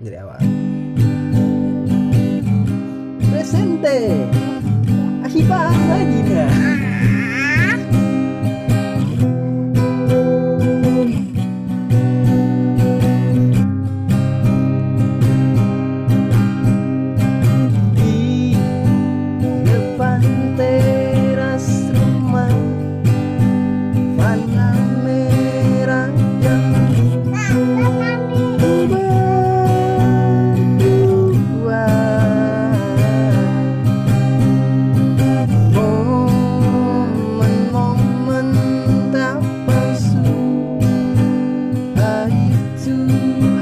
Graba. Presente. Agipando gallina. Jesus.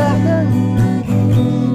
back up.